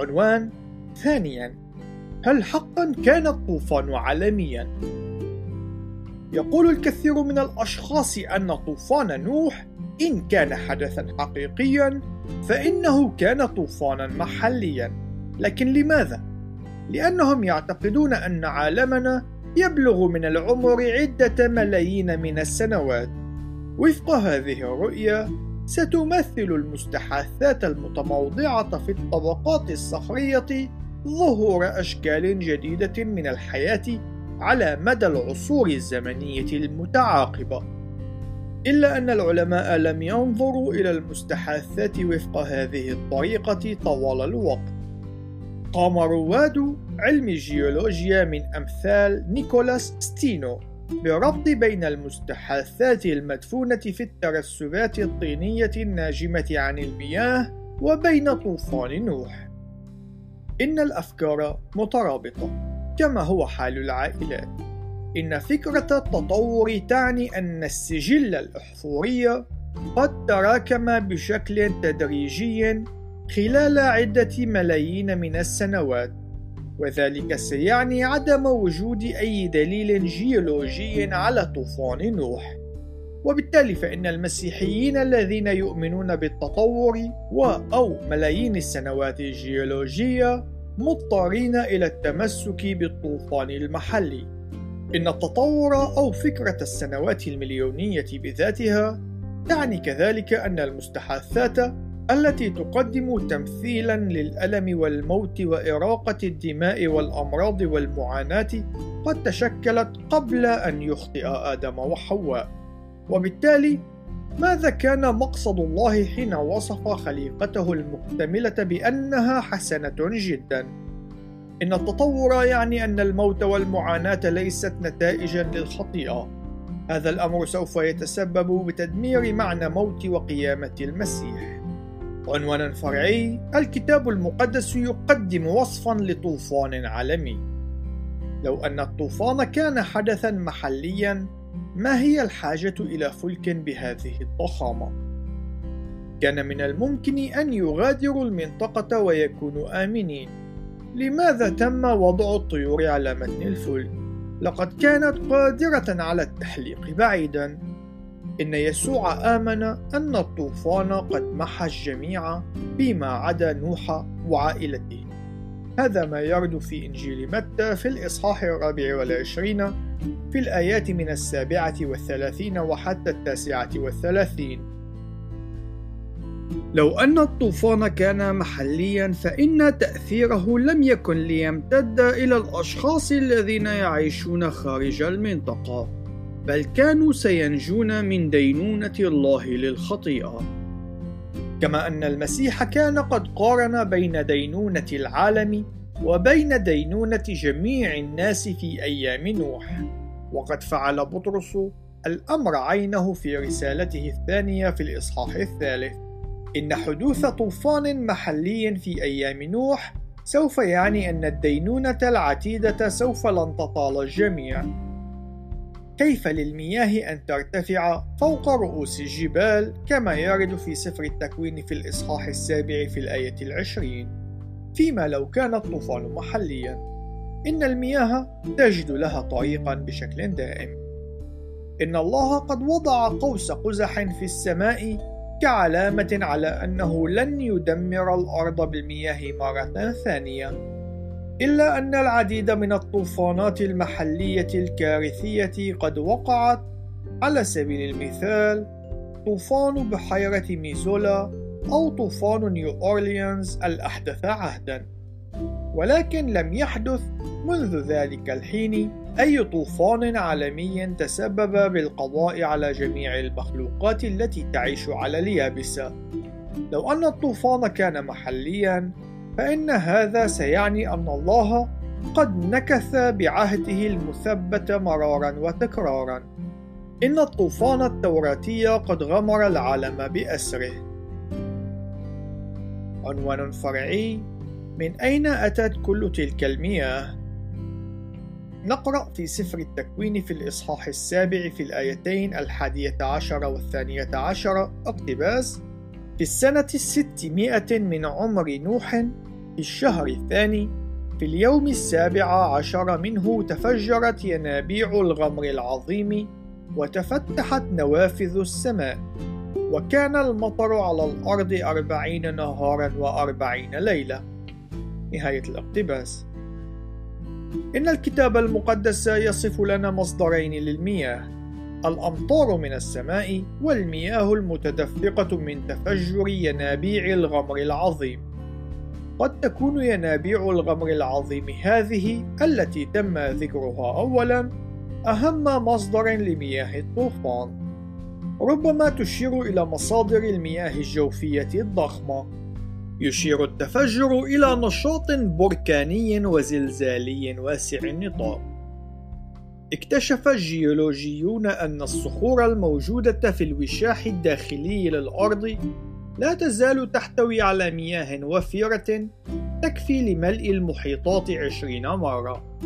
عنوان ثانيا هل حقا كان الطوفان عالميا؟ يقول الكثير من الأشخاص أن طوفان نوح إن كان حدثا حقيقيا فإنه كان طوفانا محليا لكن لماذا؟ لأنهم يعتقدون أن عالمنا يبلغ من العمر عدة ملايين من السنوات وفق هذه الرؤية ستمثل المستحاثات المتموضعة في الطبقات الصخرية ظهور أشكال جديدة من الحياة على مدى العصور الزمنية المتعاقبة. إلا أن العلماء لم ينظروا إلى المستحاثات وفق هذه الطريقة طوال الوقت. قام رواد علم الجيولوجيا من أمثال نيكولاس ستينو. بربط بين المستحاثات المدفونة في الترسبات الطينية الناجمة عن المياه وبين طوفان نوح. إن الأفكار مترابطة، كما هو حال العائلات. إن فكرة التطور تعني أن السجل الأحفوري قد تراكم بشكل تدريجي خلال عدة ملايين من السنوات وذلك سيعني عدم وجود أي دليل جيولوجي على طوفان نوح. وبالتالي فإن المسيحيين الذين يؤمنون بالتطور أو ملايين السنوات الجيولوجية مضطرين إلى التمسك بالطوفان المحلي. إن التطور أو فكرة السنوات المليونية بذاتها تعني كذلك أن المستحاثات التي تقدم تمثيلا للألم والموت وإراقة الدماء والأمراض والمعاناة قد تشكلت قبل أن يخطئ آدم وحواء. وبالتالي ماذا كان مقصد الله حين وصف خليقته المكتملة بأنها حسنة جدا؟ إن التطور يعني أن الموت والمعاناة ليست نتائجا للخطيئة. هذا الأمر سوف يتسبب بتدمير معنى موت وقيامة المسيح. عنوانا فرعي الكتاب المقدس يقدم وصفا لطوفان عالمي لو أن الطوفان كان حدثا محليا ما هي الحاجة إلى فلك بهذه الضخامة؟ كان من الممكن أن يغادروا المنطقة ويكونوا آمنين لماذا تم وضع الطيور على متن الفلك؟ لقد كانت قادرة على التحليق بعيدا إن يسوع آمن أن الطوفان قد محى الجميع فيما عدا نوح وعائلته. هذا ما يرد في إنجيل متى في الإصحاح الرابع والعشرين في الآيات من السابعة والثلاثين وحتى التاسعة والثلاثين. لو أن الطوفان كان محليا فإن تأثيره لم يكن ليمتد إلى الأشخاص الذين يعيشون خارج المنطقة. بل كانوا سينجون من دينونة الله للخطيئة. كما أن المسيح كان قد قارن بين دينونة العالم وبين دينونة جميع الناس في أيام نوح، وقد فعل بطرس الأمر عينه في رسالته الثانية في الإصحاح الثالث. إن حدوث طوفان محلي في أيام نوح سوف يعني أن الدينونة العتيدة سوف لن تطال الجميع، كيف للمياه أن ترتفع فوق رؤوس الجبال كما يرد في سفر التكوين في الإصحاح السابع في الآية العشرين. فيما لو كان الطوفان محليا إن المياه تجد لها طريقا بشكل دائم. إن الله قد وضع قوس قزح في السماء كعلامة على أنه لن يدمر الأرض بالمياه مرة ثانية. إلا أن العديد من الطوفانات المحلية الكارثية قد وقعت على سبيل المثال طوفان بحيرة ميزولا أو طوفان نيو أورليانز الأحدث عهدا. ولكن لم يحدث منذ ذلك الحين أي طوفان عالمي تسبب بالقضاء على جميع المخلوقات التي تعيش على اليابسة. لو أن الطوفان كان محليا فإن هذا سيعني أن الله قد نكث بعهده المثبت مرارا وتكرارا إن الطوفان التوراتي قد غمر العالم بأسره عنوان فرعي من أين أتت كل تلك المياه؟ نقرأ في سفر التكوين في الإصحاح السابع في الآيتين الحادية عشر والثانية عشر اقتباس في السنة الستمائة من عمر نوح في الشهر الثاني في اليوم السابع عشر منه تفجرت ينابيع الغمر العظيم وتفتحت نوافذ السماء وكان المطر على الأرض أربعين نهارا وأربعين ليلة. نهاية الاقتباس. إن الكتاب المقدس يصف لنا مصدرين للمياه. الأمطار من السماء والمياه المتدفقة من تفجر ينابيع الغمر العظيم. قد تكون ينابيع الغمر العظيم هذه التي تم ذكرها أولا أهم مصدر لمياه الطوفان. ربما تشير إلى مصادر المياه الجوفية الضخمة. يشير التفجر إلى نشاط بركاني وزلزالي واسع النطاق. اكتشف الجيولوجيون أن الصخور الموجودة في الوشاح الداخلي للأرض لا تزال تحتوي على مياه وفيرة تكفي لملء المحيطات عشرين مرة.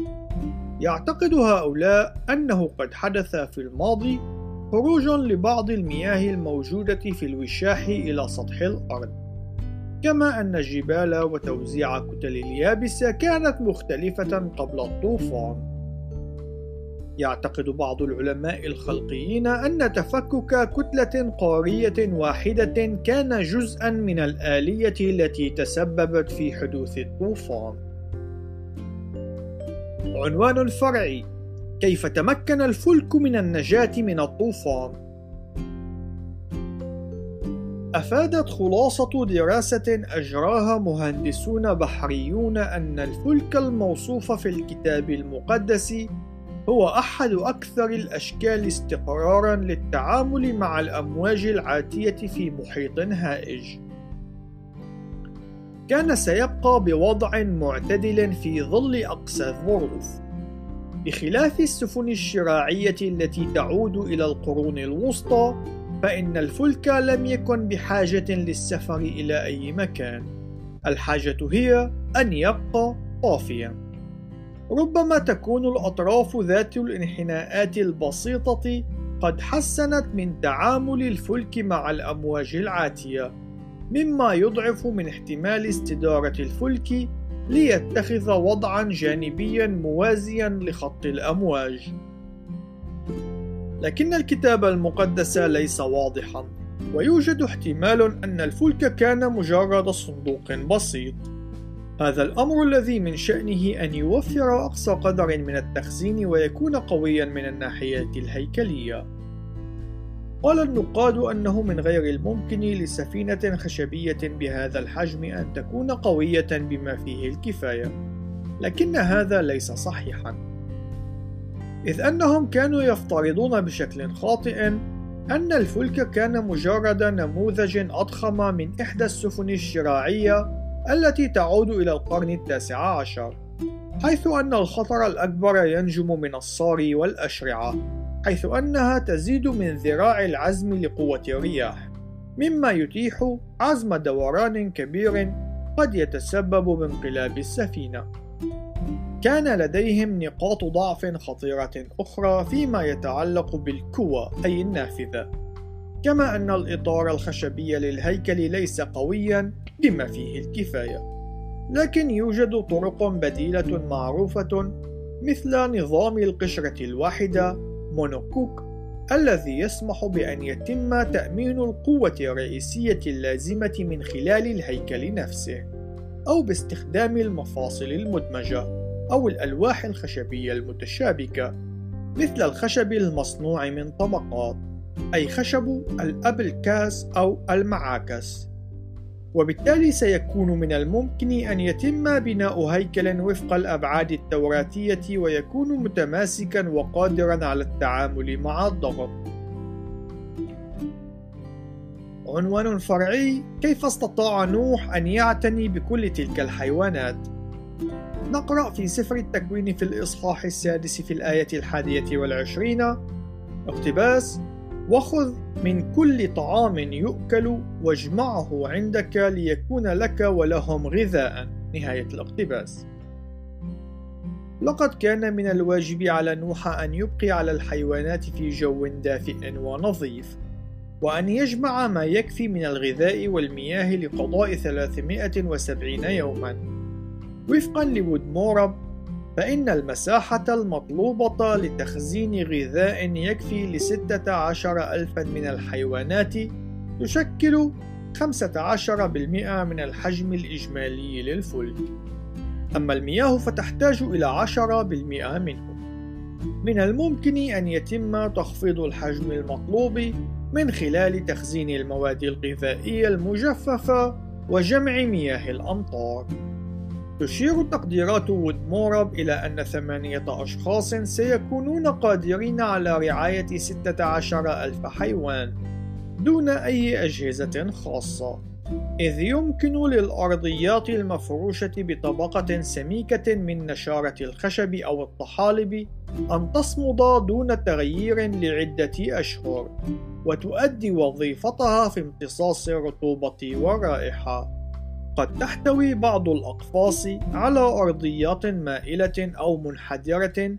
يعتقد هؤلاء أنه قد حدث في الماضي خروج لبعض المياه الموجودة في الوشاح إلى سطح الأرض. كما أن الجبال وتوزيع كتل اليابسة كانت مختلفة قبل الطوفان. يعتقد بعض العلماء الخلقيين أن تفكك كتلة قارية واحدة كان جزءا من الآلية التي تسببت في حدوث الطوفان. عنوان فرعي: كيف تمكن الفلك من النجاة من الطوفان؟ أفادت خلاصة دراسة أجراها مهندسون بحريون أن الفلك الموصوف في الكتاب المقدس هو أحد أكثر الأشكال استقرارًا للتعامل مع الأمواج العاتية في محيط هائج. كان سيبقى بوضع معتدل في ظل أقسى الظروف، بخلاف السفن الشراعية التي تعود إلى القرون الوسطى، فإن الفلك لم يكن بحاجة للسفر إلى أي مكان. الحاجة هي أن يبقى طافيًا. ربما تكون الأطراف ذات الانحناءات البسيطة قد حسنت من تعامل الفلك مع الأمواج العاتية، مما يضعف من احتمال استدارة الفلك ليتخذ وضعًا جانبيًا موازيًا لخط الأمواج. لكن الكتاب المقدس ليس واضحًا، ويوجد احتمال أن الفلك كان مجرد صندوق بسيط. هذا الأمر الذي من شأنه أن يوفر أقصى قدر من التخزين ويكون قويا من الناحية الهيكلية. قال النقاد أنه من غير الممكن لسفينة خشبية بهذا الحجم أن تكون قوية بما فيه الكفاية، لكن هذا ليس صحيحا، إذ أنهم كانوا يفترضون بشكل خاطئ أن الفلك كان مجرد نموذج أضخم من إحدى السفن الشراعية التي تعود إلى القرن التاسع عشر حيث أن الخطر الأكبر ينجم من الصاري والأشرعة حيث أنها تزيد من ذراع العزم لقوة الرياح مما يتيح عزم دوران كبير قد يتسبب بانقلاب السفينة. كان لديهم نقاط ضعف خطيرة أخرى فيما يتعلق بالكوى أي النافذة كما أن الإطار الخشبي للهيكل ليس قويا بما فيه الكفاية لكن يوجد طرق بديلة معروفة مثل نظام القشرة الواحدة مونوكوك الذي يسمح بأن يتم تأمين القوة الرئيسية اللازمة من خلال الهيكل نفسه أو باستخدام المفاصل المدمجة أو الألواح الخشبية المتشابكة مثل الخشب المصنوع من طبقات أي خشب الأبلكاس أو المعاكس. وبالتالي سيكون من الممكن أن يتم بناء هيكل وفق الأبعاد التوراتية ويكون متماسكا وقادرا على التعامل مع الضغط. عنوان فرعي كيف استطاع نوح أن يعتني بكل تلك الحيوانات؟ نقرأ في سفر التكوين في الإصحاح السادس في الآية الحادية والعشرين اقتباس وخذ من كل طعام يؤكل واجمعه عندك ليكون لك ولهم غذاء. نهاية الاقتباس. لقد كان من الواجب على نوح أن يبقي على الحيوانات في جو دافئ ونظيف وأن يجمع ما يكفي من الغذاء والمياه لقضاء 370 يوما. وفقا لوودمورب فإن المساحة المطلوبة لتخزين غذاء يكفي لستة عشر ألفا من الحيوانات تشكل 15% من الحجم الإجمالي للفلك أما المياه فتحتاج إلى 10% منه. من الممكن أن يتم تخفيض الحجم المطلوب من خلال تخزين المواد الغذائية المجففة وجمع مياه الأمطار. تشير تقديرات وودمورب إلى أن ثمانية أشخاص سيكونون قادرين على رعاية 16 ألف حيوان دون أي أجهزة خاصة. إذ يمكن للأرضيات المفروشة بطبقة سميكة من نشارة الخشب أو الطحالب أن تصمد دون تغيير لعدة أشهر وتؤدي وظيفتها في امتصاص الرطوبة والرائحة قد تحتوي بعض الأقفاص على أرضيات مائلة أو منحدرة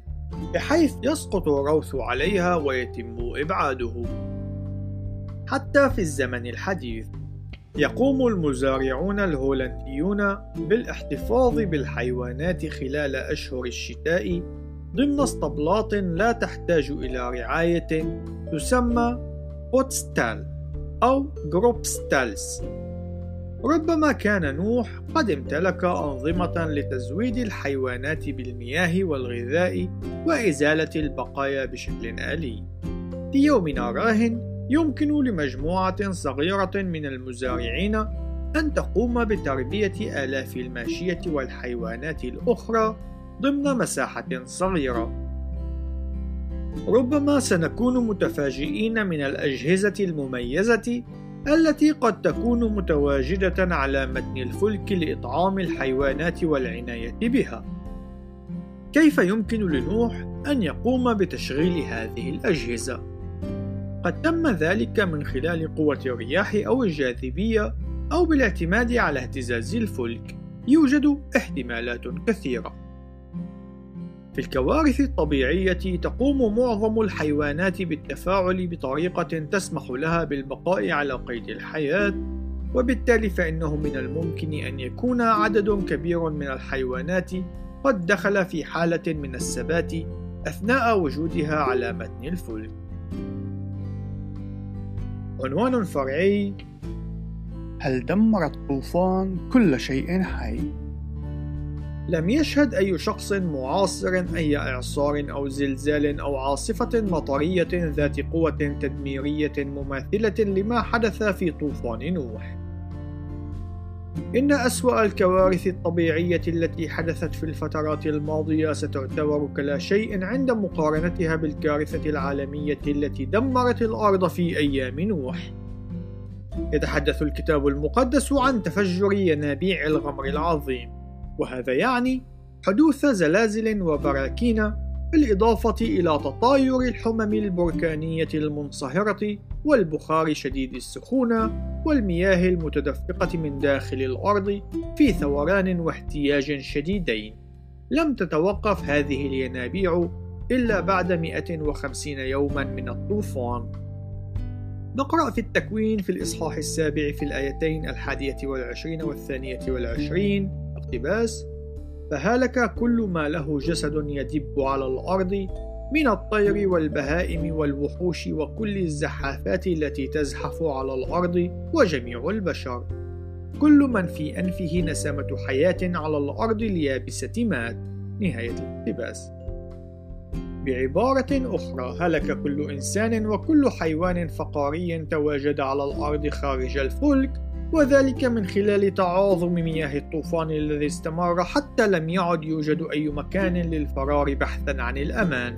بحيث يسقط الروث عليها ويتم إبعاده. حتى في الزمن الحديث يقوم المزارعون الهولنديون بالاحتفاظ بالحيوانات خلال أشهر الشتاء ضمن اسطبلات لا تحتاج إلى رعاية تسمى potstal أو grupstals ربما كان نوح قد امتلك أنظمة لتزويد الحيوانات بالمياه والغذاء وإزالة البقايا بشكل آلي. في يومنا راهن يمكن لمجموعة صغيرة من المزارعين أن تقوم بتربية آلاف الماشية والحيوانات الأخرى ضمن مساحة صغيرة. ربما سنكون متفاجئين من الأجهزة المميزة التي قد تكون متواجدة على متن الفلك لإطعام الحيوانات والعناية بها. كيف يمكن لنوح أن يقوم بتشغيل هذه الأجهزة؟ قد تم ذلك من خلال قوة الرياح أو الجاذبية أو بالاعتماد على اهتزاز الفلك يوجد احتمالات كثيرة في الكوارث الطبيعية تقوم معظم الحيوانات بالتفاعل بطريقة تسمح لها بالبقاء على قيد الحياة وبالتالي فإنه من الممكن أن يكون عدد كبير من الحيوانات قد دخل في حالة من الثبات أثناء وجودها على متن الفلك عنوان فرعي هل دمر الطوفان كل شيء حي؟ لم يشهد أي شخص معاصر أي إعصار أو زلزال أو عاصفة مطرية ذات قوة تدميرية مماثلة لما حدث في طوفان نوح. إن أسوأ الكوارث الطبيعية التي حدثت في الفترات الماضية ستعتبر كلا شيء عند مقارنتها بالكارثة العالمية التي دمرت الأرض في أيام نوح. يتحدث الكتاب المقدس عن تفجر ينابيع الغمر العظيم، وهذا يعني حدوث زلازل وبراكين بالإضافة إلى تطاير الحمم البركانية المنصهرة والبخار شديد السخونة والمياه المتدفقة من داخل الأرض في ثوران واحتياج شديدين. لم تتوقف هذه الينابيع إلا بعد 150 يوما من الطوفان. نقرأ في التكوين في الإصحاح السابع في الآيتين الحادية والعشرين والثانية والعشرين اقتباس فهلك كل ما له جسد يدب على الأرض من الطير والبهائم والوحوش وكل الزحافات التي تزحف على الأرض وجميع البشر. كل من في أنفه نسمة حياة على الأرض اليابسة مات. نهاية الاقتباس. بعبارة أخرى هلك كل إنسان وكل حيوان فقاري تواجد على الأرض خارج الفلك. وذلك من خلال تعاظم مياه الطوفان الذي استمر حتى لم يعد يوجد أي مكان للفرار بحثا عن الأمان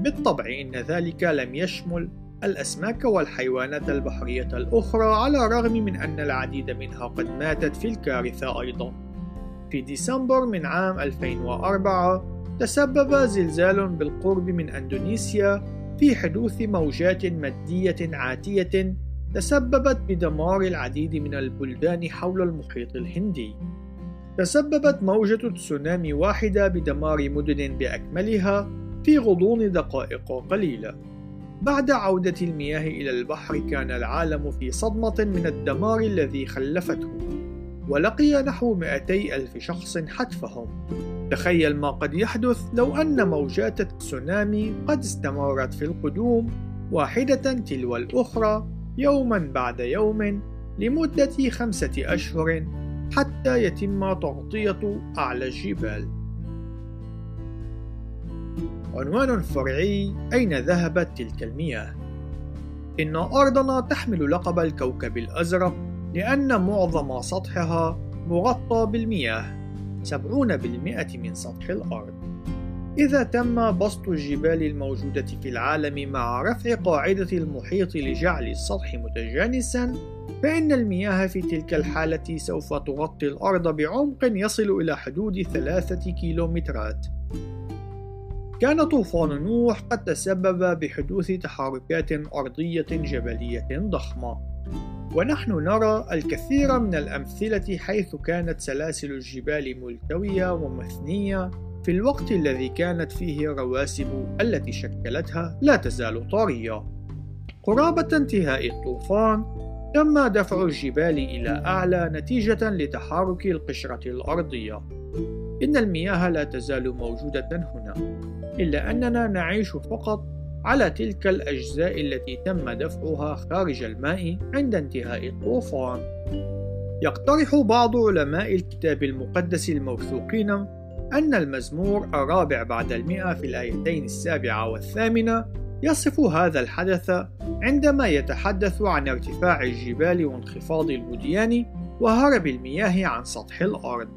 بالطبع إن ذلك لم يشمل الأسماك والحيوانات البحرية الأخرى على الرغم من أن العديد منها قد ماتت في الكارثة أيضا. في ديسمبر من عام 2004 تسبب زلزال بالقرب من أندونيسيا في حدوث موجات مادية عاتية تسببت بدمار العديد من البلدان حول المحيط الهندي. تسببت موجة تسونامي واحدة بدمار مدن بأكملها في غضون دقائق قليلة. بعد عودة المياه إلى البحر كان العالم في صدمة من الدمار الذي خلفته. ولقي نحو 200 ألف شخص حتفهم تخيل ما قد يحدث لو أن موجات التسونامي قد استمرت في القدوم واحدة تلو الأخرى يوما بعد يوم لمدة خمسة أشهر حتى يتم تغطية أعلى الجبال. عنوان فرعي أين ذهبت تلك المياه؟ إن أرضنا تحمل لقب الكوكب الأزرق لأن معظم سطحها مغطى بالمياه 70% من سطح الأرض إذا تم بسط الجبال الموجودة في العالم مع رفع قاعدة المحيط لجعل السطح متجانسا فإن المياه في تلك الحالة سوف تغطي الأرض بعمق يصل إلى حدود ثلاثة كيلومترات. كان طوفان نوح قد تسبب بحدوث تحركات أرضية جبلية ضخمة. ونحن نرى الكثير من الأمثلة حيث كانت سلاسل الجبال ملتوية ومثنية في الوقت الذي كانت فيه الرواسب التي شكلتها لا تزال طرية. قرابة انتهاء الطوفان، تم دفع الجبال إلى أعلى نتيجة لتحرك القشرة الأرضية. إن المياه لا تزال موجودة هنا، إلا أننا نعيش فقط على تلك الأجزاء التي تم دفعها خارج الماء عند انتهاء الطوفان. يقترح بعض علماء الكتاب المقدس الموثوقين أن المزمور الرابع بعد المئة في الآيتين السابعة والثامنة يصف هذا الحدث عندما يتحدث عن ارتفاع الجبال وانخفاض الوديان وهرب المياه عن سطح الأرض.